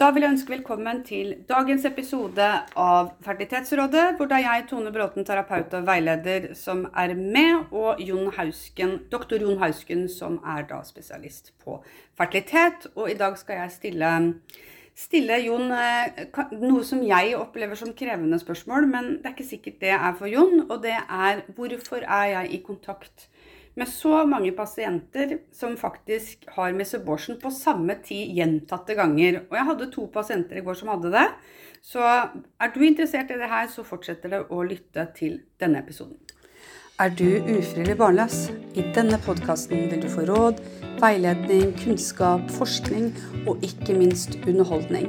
Da vil jeg ønske velkommen til dagens episode av Fertilitetsrådet, hvor det er jeg, Tone Bråten, terapeut og veileder, som er med, og Jon Hausken, doktor Jon Hausken, som er da spesialist på fertilitet. Og i dag skal jeg stille, stille Jon eh, noe som jeg opplever som krevende spørsmål, men det er ikke sikkert det er for Jon, og det er hvorfor er jeg i kontakt med så mange pasienter som faktisk har mesoborsen på samme tid gjentatte ganger. Og jeg hadde to pasienter i går som hadde det. Så er du interessert i det her, så fortsetter det å lytte til denne episoden. Er du ufrivillig barnløs? I denne podkasten vil du få råd, veiledning, kunnskap, forskning og ikke minst underholdning.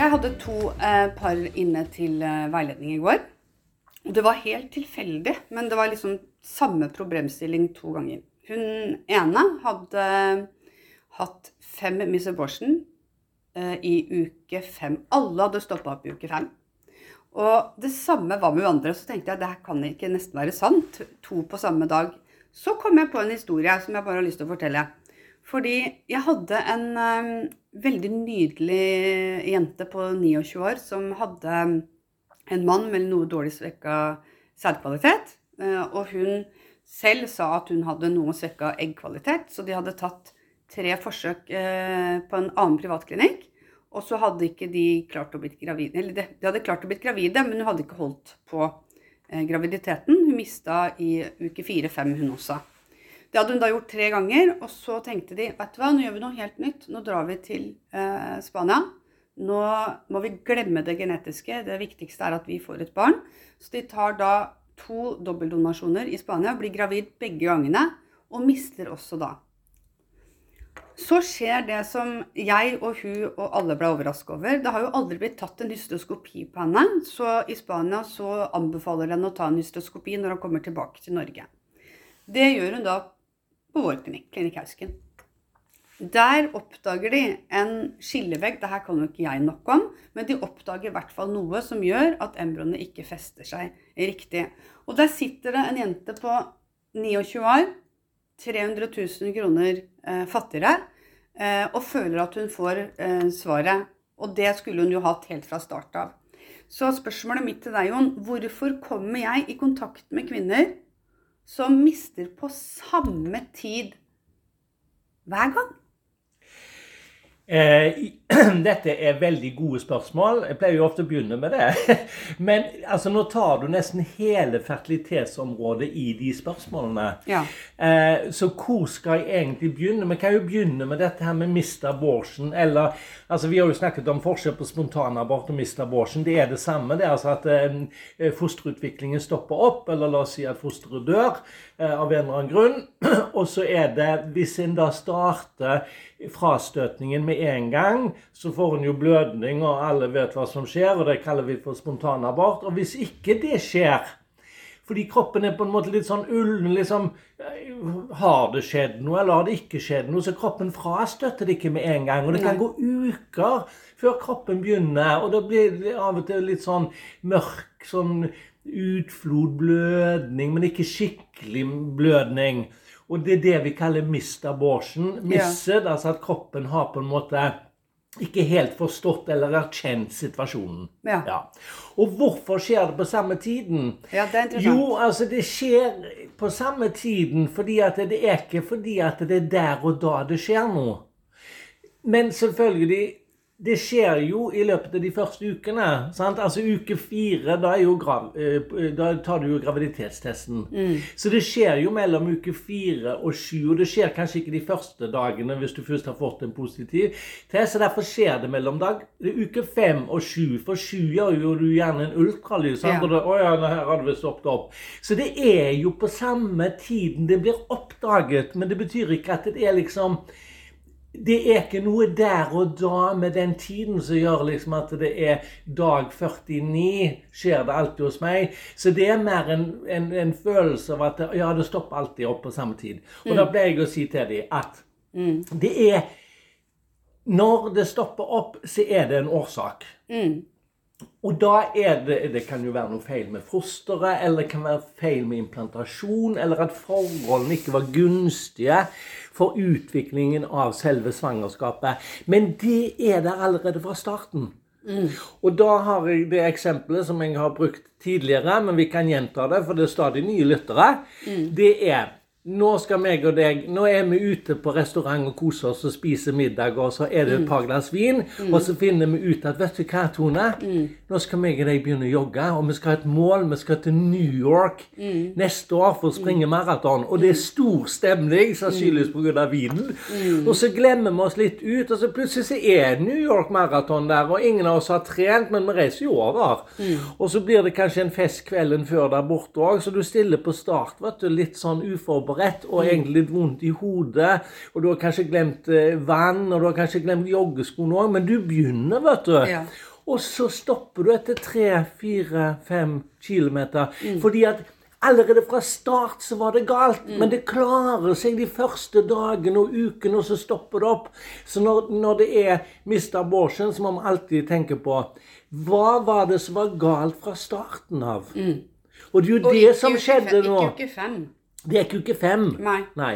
jeg hadde to eh, par inne til eh, veiledning i går. Det var helt tilfeldig, men det var liksom samme problemstilling to ganger. Hun ene hadde hatt fem Miss Abortion eh, i uke fem. Alle hadde stoppa opp i uke fem. Og det samme var med andre. Så tenkte jeg det her kan ikke nesten være sant. To på samme dag. Så kom jeg på en historie som jeg bare har lyst til å fortelle. Fordi jeg hadde en um, veldig nydelig jente på 29 år som hadde en mann med noe dårlig svekka sædkvalitet. Uh, og hun selv sa at hun hadde noe svekka eggkvalitet, så de hadde tatt tre forsøk uh, på en annen privatklinikk. Og så hadde ikke de klart å bli gravide. Eller de, de hadde klart å bli gravide, men hun hadde ikke holdt på uh, graviditeten. Hun mista i uke fire-fem, hun også. Det hadde hun da gjort tre ganger, og så tenkte de vet du hva, nå gjør vi noe helt nytt. Nå drar vi til eh, Spania. Nå må vi glemme det genetiske. Det viktigste er at vi får et barn. Så de tar da to dobbeltdonasjoner i Spania, blir gravid begge gangene, og mister også da. Så skjer det som jeg og hun og alle ble overraska over. Det har jo aldri blitt tatt en hysteroskopi på henne, så i Spania så anbefaler den å ta en hysteroskopi når han kommer tilbake til Norge. Det gjør hun da på vår klinikk, Klinikk Hausken. Der oppdager de en skillevegg. Det her kan jo ikke jeg nok om, men de oppdager i hvert fall noe som gjør at embryoene ikke fester seg riktig. Og der sitter det en jente på 29 år, 300 000 kroner eh, fattigere, eh, og føler at hun får eh, svaret. Og det skulle hun jo hatt helt fra start av. Så spørsmålet mitt til deg, Jon, hvorfor kommer jeg i kontakt med kvinner som mister på samme tid hver gang? Eh, dette er veldig gode spørsmål. Jeg pleier jo ofte å begynne med det. Men altså, nå tar du nesten hele fertilitetsområdet i de spørsmålene. Ja. Eh, så hvor skal jeg egentlig begynne? Vi kan jo begynne med dette her med mist abortion. Eller altså, Vi har jo snakket om forskjell på spontanabort og mist abortion. Det er det samme. Det er altså at eh, fosterutviklingen stopper opp, eller la oss si at fosteret dør av en eller annen grunn. Og så er det, hvis en da starter frastøtningen med en gang, så får hun jo blødning, og alle vet hva som skjer, og det kaller vi for spontanabort. Og hvis ikke det skjer, fordi kroppen er på en måte litt sånn ullen liksom, Har det skjedd noe, eller har det ikke skjedd noe? Så kroppen frastøtter det ikke med en gang. Og det kan gå uker før kroppen begynner, og da blir det av og til litt sånn mørk sånn utflod, blødning, men ikke skikkelig blødning. Og det er det vi kaller mist abortion. Misset, ja. altså at kroppen har på en måte ikke helt forstått eller erkjent situasjonen. Ja. ja. Og hvorfor skjer det på samme tiden? Ja, det er interessant. Jo, altså det skjer på samme tiden fordi at det er ikke fordi at det er der og da det skjer noe. Men selvfølgelig det skjer jo i løpet av de første ukene. Sant? Altså Uke fire, da, grav, da tar du jo graviditetstesten. Mm. Så det skjer jo mellom uke fire og sju. Og det skjer kanskje ikke de første dagene hvis du først har fått en positiv test. Så derfor skjer det mellom dag, uke fem og sju. For sju gjør jo du gjerne en ultralyd. Sant? Ja. Og da, å ja, her hadde vi stoppet opp. Så det er jo på samme tiden det blir oppdaget. Men det betyr ikke at det er liksom det er ikke noe der og da med den tiden som gjør liksom at det er dag 49 skjer det alltid hos meg. Så det er mer en, en, en følelse av at ja, det stopper alltid opp på samme tid. Og mm. da pleier jeg å si til dem at mm. det er Når det stopper opp, så er det en årsak. Mm. Og da er det Det kan jo være noe feil med fosteret, eller det kan være feil med implantasjon, eller at forholdene ikke var gunstige for utviklingen av selve svangerskapet. Men det er der allerede fra starten. Mm. Og da har jeg det eksempelet som jeg har brukt tidligere, men vi kan gjenta det, for det er stadig nye lyttere. Mm. Det er nå skal meg og deg Nå er vi ute på restaurant og koser oss og spiser middag, og så er det et mm. par glass vin, mm. og så finner vi ut at Vet du hva, Tone? Mm. Nå skal meg og deg begynne å jogge, og vi skal ha et mål. Vi skal til New York mm. neste år for å springe mm. maraton. Og det er stor stemning, sannsynligvis pga. vinen. Mm. Og så glemmer vi oss litt ut, og så plutselig så er New York Maraton der, og ingen av oss har trent, men vi reiser jo over. Og så blir det kanskje en fest kvelden før der borte òg, så du stiller på start, vet du, litt sånn uforberedt forberedt og egentlig litt vondt i hodet. Og du har kanskje glemt eh, vann, og du har kanskje glemt joggeskoene òg, men du begynner, vet du. Ja. Og så stopper du etter tre, fire, fem kilometer. Mm. Fordi at Allerede fra start så var det galt, mm. men det klarer seg de første dagene og ukene, og så stopper det opp. Så når, når det er mista abortion, så må man alltid tenke på hva var det som var galt fra starten av? Mm. Og det er jo og det som skjedde nå. Ikke uke fem. Det er ikke uke fem. Nei. Nei.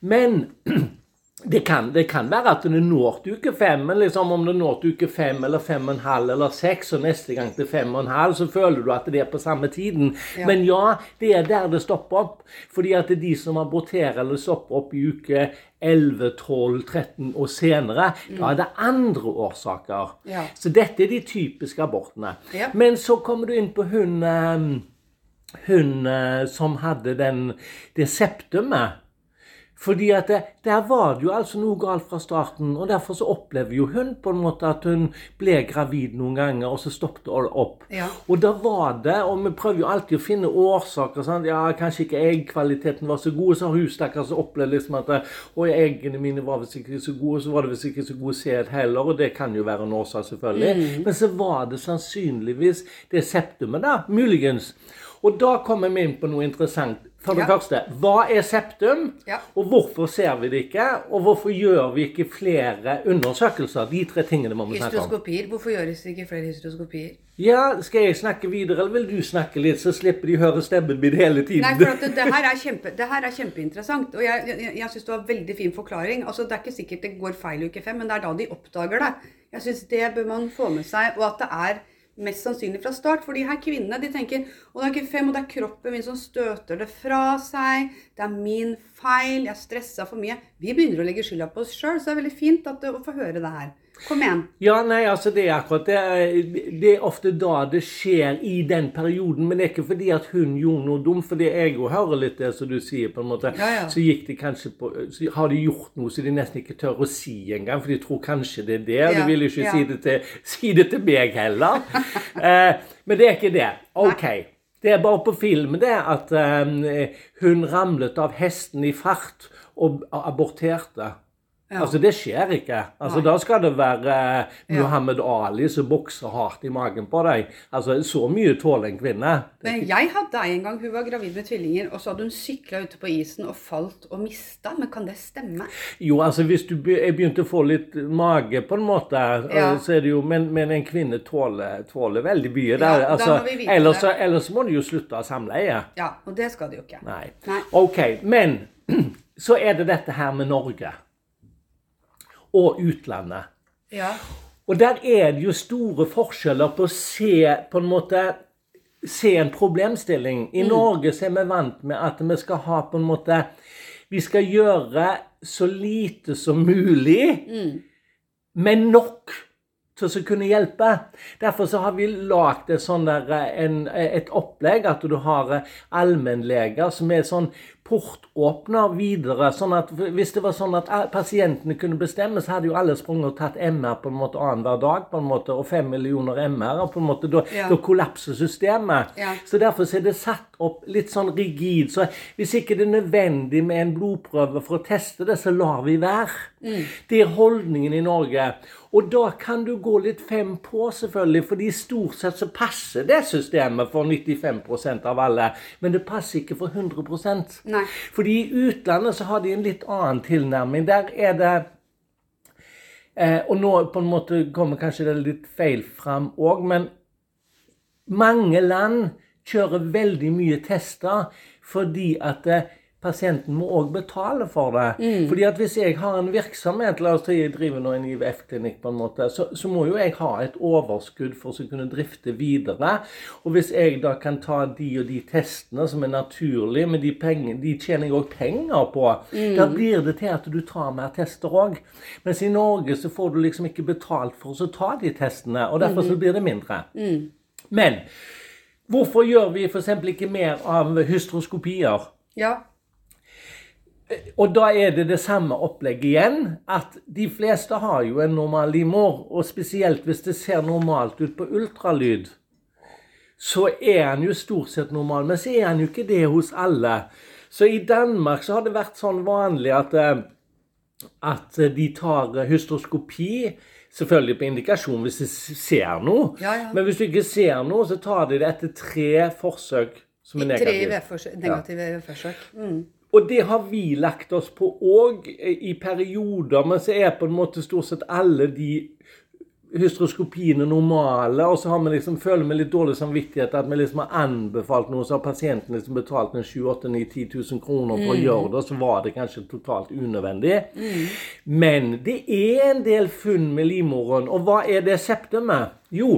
Men det kan, det kan, være at det når til uke fem, men liksom om det når til uke fem eller fem og en halv eller seks, og neste gang til fem og en halv, så føler du at det er på samme tiden. Ja. Men ja, det er der det stopper opp. Fordi at det er de som aborterer eller stopper opp i uke 11, 12, 13 og senere, mm. da er det andre årsaker. Ja. Så dette er de typiske abortene. Ja. Men så kommer du inn på hun ehm, hun eh, som hadde den, det septumet. Fordi at det, Der var det jo altså noe galt fra starten, og derfor så opplever jo hun på en måte at hun ble gravid noen ganger, og så stoppet det opp. Ja. Og da var det, og vi prøver jo alltid å finne årsaker. Sant? Ja, Kanskje ikke eggkvaliteten var så god, så har hun stakkars opplevd liksom at og eggene mine var visst ikke så gode, så var det visst ikke så god sæd heller, og det kan jo være en årsak, selvfølgelig. Mm. Men så var det sannsynligvis det septumet, da. Muligens. Og da kommer vi inn på noe interessant. For det ja. første, hva er septum? Ja. Og hvorfor ser vi det ikke? Og hvorfor gjør vi ikke flere undersøkelser? De tre tingene må vi snakke om. Hysteroskopier. Hvorfor gjøres det ikke flere hysteroskopier? Ja, Skal jeg snakke videre, eller vil du snakke litt, så slipper de høre stemmen min hele tiden? Nei, for det, det, her er kjempe, det her er kjempeinteressant. Og jeg, jeg, jeg syns det var en veldig fin forklaring. Altså, Det er ikke sikkert det går feil i uke fem, men det er da de oppdager det. Jeg syns det bør man få med seg. Og at det er mest sannsynlig fra start. For de her kvinnene de tenker og det er ikke fem, og det er kroppen min som støter det fra seg. Det er min feil. Jeg stressa for mye. Vi begynner å legge skylda på oss sjøl, så det er veldig fint at, å få høre det her. Kom igjen. Ja, nei, altså det er akkurat det. Det er ofte da det skjer i den perioden. Men det er ikke fordi at hun gjorde noe dumt. Fordi jeg jo hører litt det som du sier, på en måte. Ja, ja. Så gikk de kanskje på Så har de gjort noe så de nesten ikke tør å si engang. For de tror kanskje det er det. Ja, de vil ikke si det, til, si, det til, meg heller. eh, men det er ikke det. OK. Det er bare på film det at um, hun ramlet av hesten i fart og aborterte. Ja. Altså, Det skjer ikke. Altså, Da skal det være uh, Muhammed ja. Ali som bokser hardt i magen på deg. Altså, Så mye tåler en kvinne. Men Jeg hadde en gang hun var gravid med tvillinger, og så hadde hun sykla ute på isen og falt og mista. Men kan det stemme? Jo, altså hvis du begynte å få litt mage, på en måte, eh, ja. så er det jo Men, men en kvinne tåler, tåler veldig mye. Der, ja, altså, ellers, det. ellers må du jo slutte å samleie. Ja, og det skal du jo ikke. Nei. Nei. Ok, men så er det dette her med Norge og utlandet. Ja. Og der er det jo store forskjeller på å se på en måte se en problemstilling. I mm. Norge så er vi vant med at vi skal ha på en måte Vi skal gjøre så lite som mulig, mm. men nok å kunne hjelpe. Derfor så har vi lagd et, sånn opplegg at du har allmennleger som er sånn portåpner videre. sånn at Hvis det var sånn at pasientene kunne bestemme, så hadde jo alle sprunget og tatt MR på en måte annenhver dag. på en måte, Og fem millioner MR. og på en måte, Da, ja. da kollapser systemet. Ja. Så Derfor er det satt opp litt sånn rigid. Så hvis ikke det er nødvendig med en blodprøve for å teste det, så lar vi være. Mm. Det er holdningen i Norge. Og da kan du gå litt fem på, selvfølgelig, fordi stort sett så passer det systemet for 95% av alle. Men det passer ikke for 100% Nei. Fordi i utlandet så har de en litt annen tilnærming. Der er det eh, Og nå på en måte kommer kanskje det litt feil fram òg, men mange land kjører veldig mye tester fordi at eh, pasienten må òg betale for det. Mm. Fordi at Hvis jeg har en virksomhet, la oss si jeg driver nå en IVF-klinikk, på en måte, så, så, må jo jeg ha et overskudd for å kunne drifte videre. Og hvis jeg da kan ta de og de testene som er naturlige, men de, penger, de tjener jeg òg penger på, mm. da blir det til at du tar mer tester òg. Mens i Norge så får du liksom ikke betalt for å ta de testene, og derfor så mm. blir det mindre. Mm. Men hvorfor gjør vi f.eks. ikke mer av hystroskopier? Ja. Og da er det det samme opplegget igjen. At de fleste har jo en normal livmor. Og spesielt hvis det ser normalt ut på ultralyd, så er han jo stort sett normal. Men så er han jo ikke det hos alle. Så i Danmark så har det vært sånn vanlig at, eh, at de tar hystroskopi. Selvfølgelig på indikasjon hvis de ser noe. Ja, ja. Men hvis du ikke ser noe, så tar de det etter tre forsøk som er negative. Tre negative ja. forsøk. Mm. Og det har vi lagt oss på òg i perioder, men så er på en måte stort sett alle de hystroskopiene normale, og så har vi liksom, føler vi litt dårlig samvittighet at vi liksom har anbefalt noe, så har pasienten liksom betalt 7 8 9 10 000 kroner for mm. å gjøre det, så var det kanskje totalt unødvendig. Mm. Men det er en del funn med livmoren, og hva er det septet med? Jo,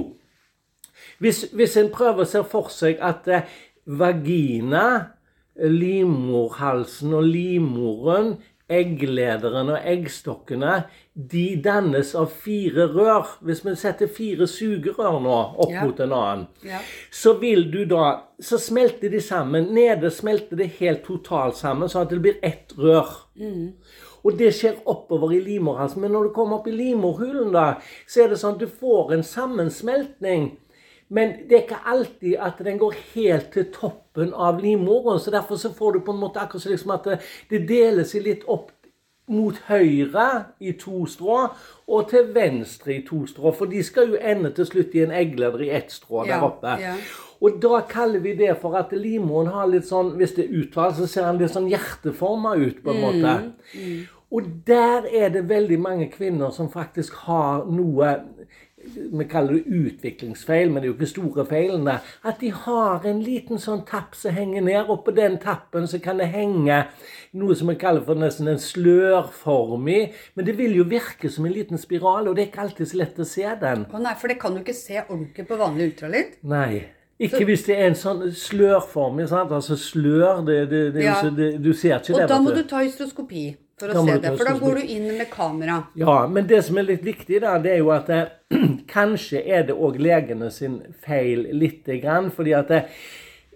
hvis, hvis en prøver å se for seg at eh, vagina livmorhalsen og livmoren, egglederen og eggstokkene, de dannes av fire rør. Hvis vi setter fire sugerør nå opp ja. mot en annen, ja. så vil du da Så smelter de sammen. Nede smelter det helt totalt sammen, sånn at det blir ett rør. Mm. Og det skjer oppover i livmorhalsen. Men når du kommer opp i livmorhulen, da, så er det sånn at du får en sammensmeltning men det er ikke alltid at den går helt til toppen av livmoren. Så derfor så får du på en måte akkurat liksom at det, deler seg litt opp mot høyre i to strå og til venstre i to strå. For de skal jo ende til slutt i en eggleder i ett strå der oppe. Ja, Og da kaller vi det for at livmoren har litt sånn Hvis det er uttalt, så ser den litt sånn hjerteforma ut, på en mm, måte. Mm. Og der er det veldig mange kvinner som faktisk har noe vi kaller det utviklingsfeil, men det er jo ikke store feilene. At de har en liten sånn tapp som henger ned, og på den tappen så kan det henge noe som vi kaller for nesten en slørform i. Men det vil jo virke som en liten spiral, og det er ikke alltid så lett å se den. Å nei, For det kan du ikke se ordentlig på vanlig ultralyd? Nei. Ikke hvis det er en sånn slørform. Altså slør det, det, det, ja. Du ser ikke og det. Og da må du ta hystroskopi for å se det. For da går du inn med kamera. Ja, men det som er litt viktig, da, det er jo at det, eh, kanskje er det òg legene sin feil lite grann. fordi at det,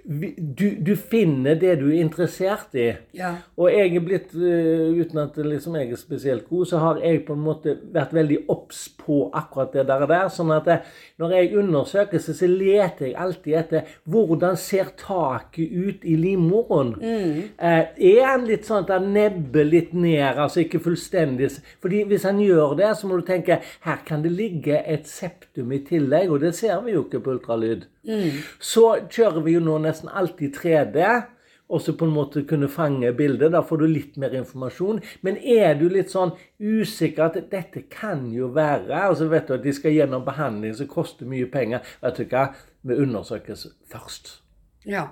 du, du, finner det du er interessert i. Ja. Og jeg er blitt, uh, uten at liksom jeg er spesielt god, så har jeg på en måte vært veldig obs på akkurat det der. der sånn at jeg, når jeg undersøker, så, så leter jeg alltid etter hvordan ser taket ut i livmoren. Mm. Eh, er han litt sånn at han nebber litt ned, altså ikke fullstendig fordi hvis han gjør det, så må du tenke her kan det ligge et septum i tillegg, og det ser vi jo ikke på ultralyd. Mm. Så kjører vi jo nå nesten alltid 3D. Og så på en måte kunne fange bildet. Da får du litt mer informasjon. Men er du litt sånn usikker at dette kan jo være Og så vet du at de skal gjennom behandling som koster mye penger. Vet du hva? Vi undersøkes først. Ja.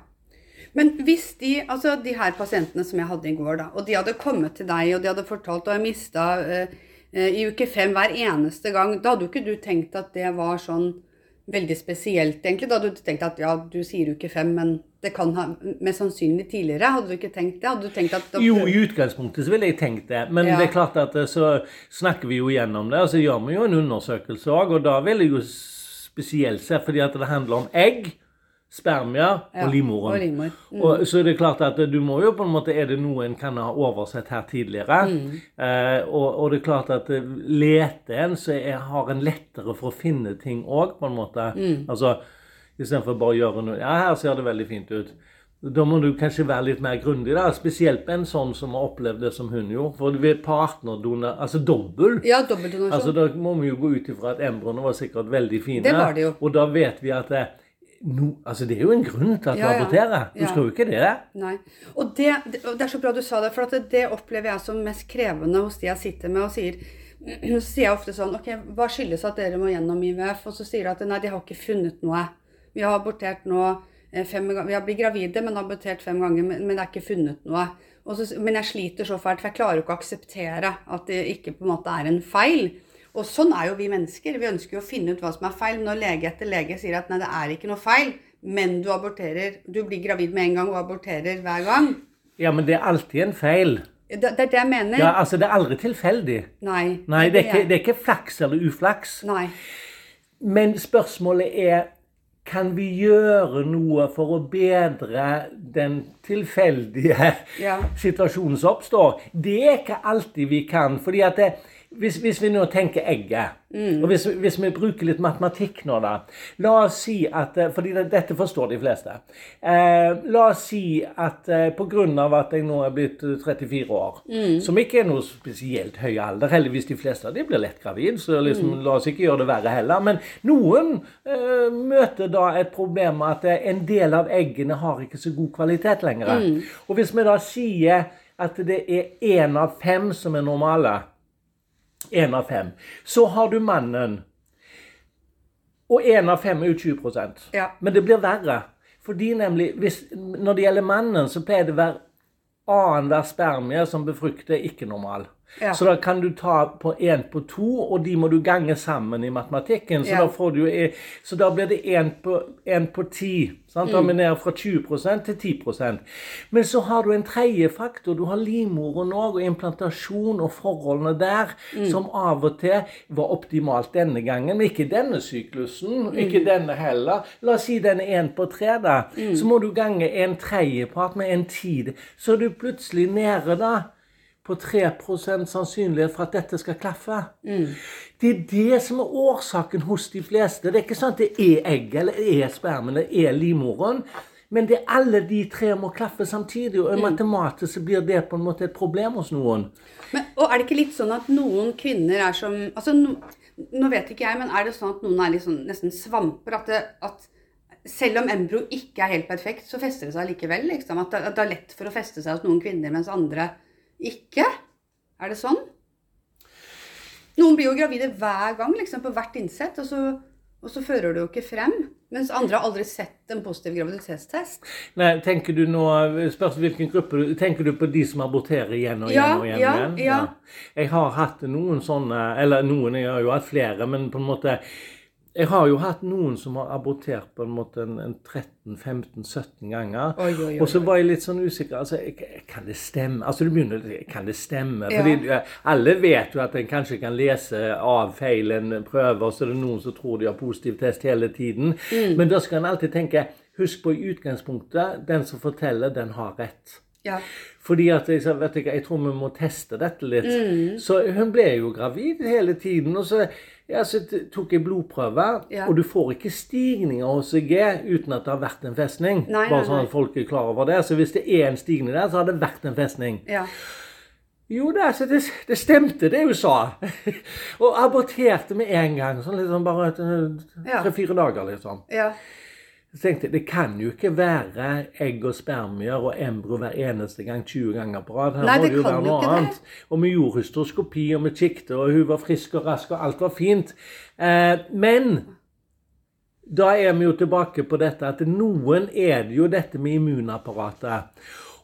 Men hvis de, altså de her pasientene som jeg hadde i går, da, og de hadde kommet til deg og de hadde fortalt og jeg mista uh, uh, i uke fem hver eneste gang, da hadde jo ikke du tenkt at det var sånn veldig spesielt, egentlig. Da du tenkte at ja, du sier uke fem, men det kan ha mest sannsynlig tidligere. Hadde du ikke tenkt det? Hadde du tenkt at Jo, i utgangspunktet så ville jeg tenkt det. Men ja. det er klart at eh, så snakker vi jo gjennom det. Og så gjør vi jo en undersøkelse òg, og da vil jeg jo spesielt se fordi at det handler om egg spermier og livmoren. og livmor. Mm. Og, så er det klart at du må jo på en måte Er det noe en kan ha oversett her tidligere? Mm. Eh, og, og, det er klart at eh, leter en, så er, har en lettere for å finne ting òg, på en måte. Mm. Altså istedenfor bare å gjøre noe Ja, her ser det veldig fint ut. Da må du kanskje være litt mer grundig, da. spesielt en sånn som har opplevd det som hun gjorde. For ved partnerdonor, altså dobbel Ja. Altså, Da må vi jo gå ut ifra at embryoene var sikkert veldig fine. Det var det jo. Og da vet vi at det, no, altså det er jo en grunn til at Ja, du aborterer. Du Ja. skal jo ikke det. Nei. Og det, det, det er så bra du sa det, for at det, det opplever jeg som mest krevende hos de jeg sitter med og sier Så sier jeg ofte sånn Ok, hva skyldes at dere må gjennom IVF? Og så sier de at nei, de har ikke funnet noe. Vi har abortert nå eh, fem ganger. Vi har blitt gravide, men abortert fem ganger, men, men det er ikke funnet noe. Og så, men jeg sliter så fælt, for jeg klarer jo ikke å akseptere at det ikke på en måte er en feil. Og sånn er jo vi mennesker. Vi ønsker jo å finne ut hva som er feil. Når lege etter lege sier at nei, det er ikke noe feil, men du aborterer Du blir gravid med en gang og aborterer hver gang. Ja, men det er alltid en feil. Det, det er det jeg mener. Ja, altså Det er aldri tilfeldig. Nei. Nei, det er, ikke, det er ikke flaks eller uflaks. Nei. Men spørsmålet er kan vi gjøre noe for å bedre den tilfeldige Ja. situasjonen som oppstår? Det er ikke alltid vi kan. fordi at det, hvis, hvis vi nå tenker egget, og hvis, hvis vi bruker litt matematikk nå, da La oss si at eh, fordi dette forstår de fleste. Eh, la oss si at eh, pga. at jeg nå er blitt eh, 34 år, som ikke er noe spesielt høy alder Heldigvis de fleste av de blir lett gravid, så liksom, la oss ikke gjøre det verre heller. Men noen eh, møter da et problem med at eh, en del av eggene har ikke så god kvalitet lenger. Og hvis vi da sier at det er én av fem som er normale Én av fem. Så har du mannen. Og én av fem er jo 20 Ja. Men det blir verre. Fordi nemlig, hvis, Når det gjelder mannen, så pleier det å være annenhver spermie som befrukter, ikke normal. Ja. Så da kan du ta på én på to, og de må du gange sammen i matematikken. Så, Ja. da, får du, så da blir det én på, en på ti. Sant? Da er vi ned fra 20 til 10 Men så har du en tredje faktor. Du har livmoren òg, og implantasjon og forholdene der, som av og til var optimalt denne gangen. Men ikke denne syklusen. Ikke denne heller. La oss si den er én på tre, da. Så må du gange en tredjepart med en tid. Så er du plutselig nede da på 3 sannsynlighet for at dette skal klaffe. Det er det som er årsaken hos de fleste. Det er ikke sånn at det er egget eller er spermen eller er livmoren. Men det er alle de tre må klaffe samtidig, og matematisk så blir det på en måte et problem hos noen. Men, og er det ikke litt sånn at noen kvinner er som altså, no, Nå vet ikke jeg, men er det sånn at noen er litt sånn, nesten svamper? At, det, at selv om embryo ikke er helt perfekt, så fester det seg likevel? Liksom? At, det, at det er lett for å feste seg hos noen kvinner, mens andre ikke? Er det sånn? Noen blir jo gravide hver gang, liksom, på hvert innsett, og så, og så fører det jo ikke frem. Mens andre har aldri sett en positiv graviditetstest. Nei, tenker du nå, spørs hvilken gruppe Tenker du på de som aborterer igjen og igjen Ja, og igjen? ja, igjen? ja. Jeg har hatt noen sånne Eller noen, jeg har jo hatt flere, men på en måte Jeg har jo hatt noen som har abortert på en måte en, en 13-15-17 ganger. Oi, oi, oi, Og så var jeg litt sånn usikker. altså, Kan det stemme? Altså, du begynner Kan det stemme? Ja. Fordi alle vet jo at en kanskje kan lese av feil en prøve, og så er det noen som tror de har positiv test hele tiden. Mm. Men da skal en alltid tenke Husk på i utgangspunktet, den som forteller, den har rett. Ja. Fordi at jeg, sa, vet du, jeg tror vi må teste dette litt. Mm. Så hun ble jo gravid hele tiden. Og så, ja, så tok jeg blodprøve, Ja. og du får ikke stigninger hos EG uten at det har vært en festning. Nei, Bare sånn at folk er klar over det. Så hvis det er en stigning der, så har det vært en festning. ja. Jo da, så det, det stemte, det hun sa. og aborterte med en gang. Sånn liksom bare tre-fire dager, liksom. ja. Så tenkte jeg, Det kan jo ikke være egg og spermier og embryo hver eneste gang 20 ganger på rad. Her Nei, må det jo være noe ikke det. Og vi gjorde hysteroskopi, og vi kikket, og hun var frisk og rask, og alt var fint. Eh, men da er vi jo tilbake på dette at noen er det jo dette med immunapparatet.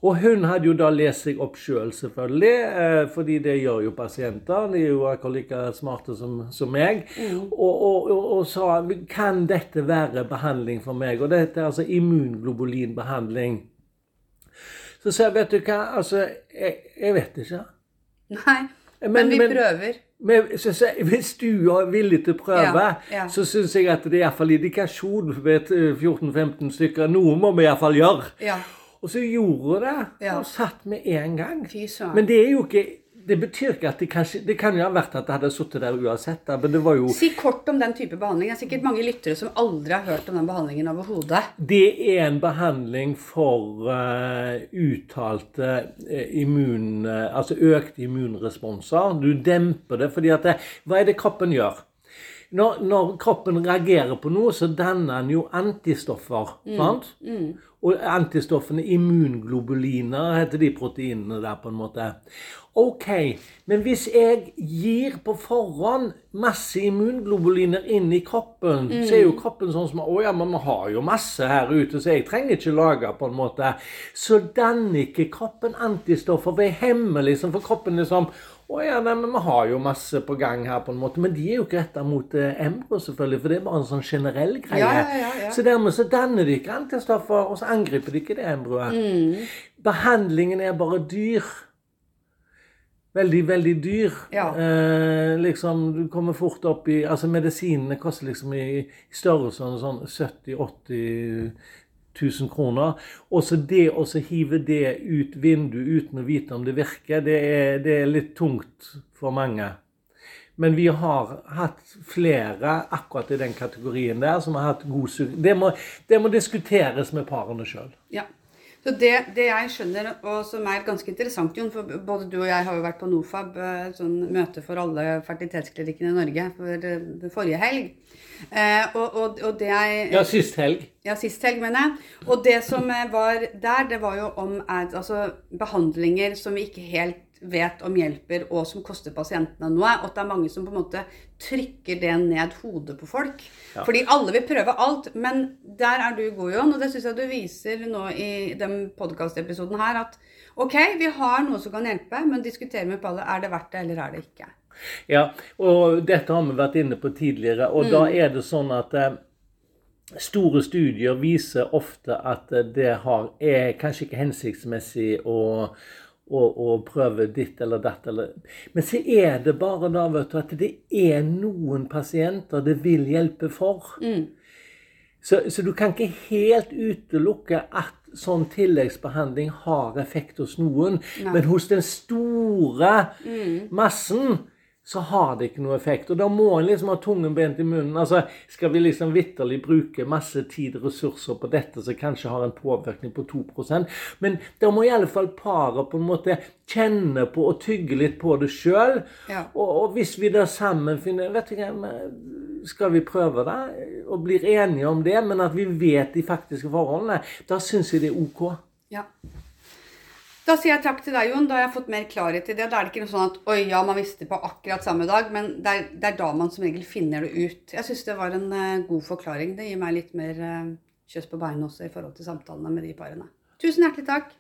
Og hun hadde jo da lest seg opp sjøl, selv, selvfølgelig, eh, fordi det gjør jo pasienter. De er jo akkurat like smarte som, som meg. Og, og, og, og sa kan dette være behandling for meg? Og dette er altså immunglobulinbehandling. Så sa jeg, vet du hva, altså, jeg, jeg vet ikke. Nei. Men, men vi men, prøver. Men, så, hvis du er villig til å prøve, ja, ja. så syns jeg at det er iallfall indikasjon med 14-15 stykker. Noe må vi iallfall gjøre. Ja. Og så gjorde hun det, og satt med en gang. Men det er jo ikke det betyr ikke at det kanskje Det kan jo ha vært at det hadde sittet der uansett. men det var jo Si kort om den type behandling. Det er sikkert mange lyttere som aldri har hørt om den behandlingen overhodet. Det er en behandling for uh, uttalte uh, immun... Uh, altså økte immunresponser. Du demper det fordi at det, Hva er det kroppen gjør? Når, når, kroppen reagerer på noe, så danner den jo antistoffer. Mm. sant? Mm. Og antistoffene immunglobuliner heter de proteinene der, på en måte. Ok, men hvis jeg gir på forhånd masse immunglobuliner inn i kroppen, mm. så er jo kroppen sånn som Å ja, men vi har jo masse her ute, så jeg trenger ikke lage på en måte. Så danner ikke kroppen antistoffer ved hemme, liksom. For kroppen liksom å ja, nei, men vi har jo masse på gang her, på en måte. Men de er jo ikke retta mot Embro, embryo, selvfølgelig, for det er bare en sånn generell greie. Ja, ja, ja, så dermed så danner de ikke antistoffer, og så angriper de ikke det embryoet. Mm. Behandlingen er bare dyr veldig, veldig dyr. Eh, liksom, Du kommer fort opp i Altså, medisinene koster liksom i, i størrelsen sånn 70 80 000 kroner. Og så det å hive det ut vinduet uten å vite om det virker, det er, det er litt tungt for mange. Men vi har hatt flere akkurat i den kategorien der som har hatt god suksess. Det, det, må diskuteres med parene sjøl. Ja. Så det, det, jeg skjønner, og som er ganske interessant, Jon, for både du og jeg har jo vært på Nofab, eh, sånn møte for alle fertilitetsklinikkene i Norge, for eh, forrige helg. Eh, og, og, og, det jeg Ja, sist helg. Ja, sist helg, mener jeg. Og det som var der, det var jo om altså, behandlinger som vi ikke helt vet om hjelper, og som koster pasientene noe. Og at det er mange som på en måte trykker det ned hodet på folk. Ja. Fordi alle vil prøve alt. Men der er du god, Jon, og det syns jeg du viser nå i den podkastepisoden her, at ok, vi har noe som kan hjelpe, men diskutere med Palle er det verdt det, eller er det ikke. Ja, og dette har vi vært inne på tidligere, og mm. da er det sånn at eh, Store studier viser ofte at det har, er kanskje ikke hensiktsmessig å og, og prøve ditt eller datt. Eller. Men så er det bare da vet du, at det er noen pasienter det vil hjelpe for. Mm. Så, så, du kan ikke helt utelukke at sånn tilleggsbehandling har effekt hos noen. Nei. Men hos den store mm. massen så har det ikke noe effekt. Og da må en liksom ha tungen bent i munnen. Altså, Skal vi liksom vitterlig bruke masse tid og ressurser på dette som kanskje har en påvirkning på 2% Men da må i alle fall paret på en måte kjenne på og tygge litt på det sjøl. Ja. Og, og, hvis vi da sammen finner vet du hva, Skal vi prøve det og blir enige om det, men at vi vet de faktiske forholdene, da syns jeg det er OK. Ja. Da sier jeg takk til deg, Jon. Da har jeg fått mer klarhet i det. Da er det ikke noe sånn at oi, ja, man visste på akkurat samme dag, men det er, det er da man som regel finner det ut. Jeg syns det var en uh, god forklaring. Det gir meg litt mer uh, kjøss på beina også i forhold til samtalene med de parene. Tusen hjertelig takk.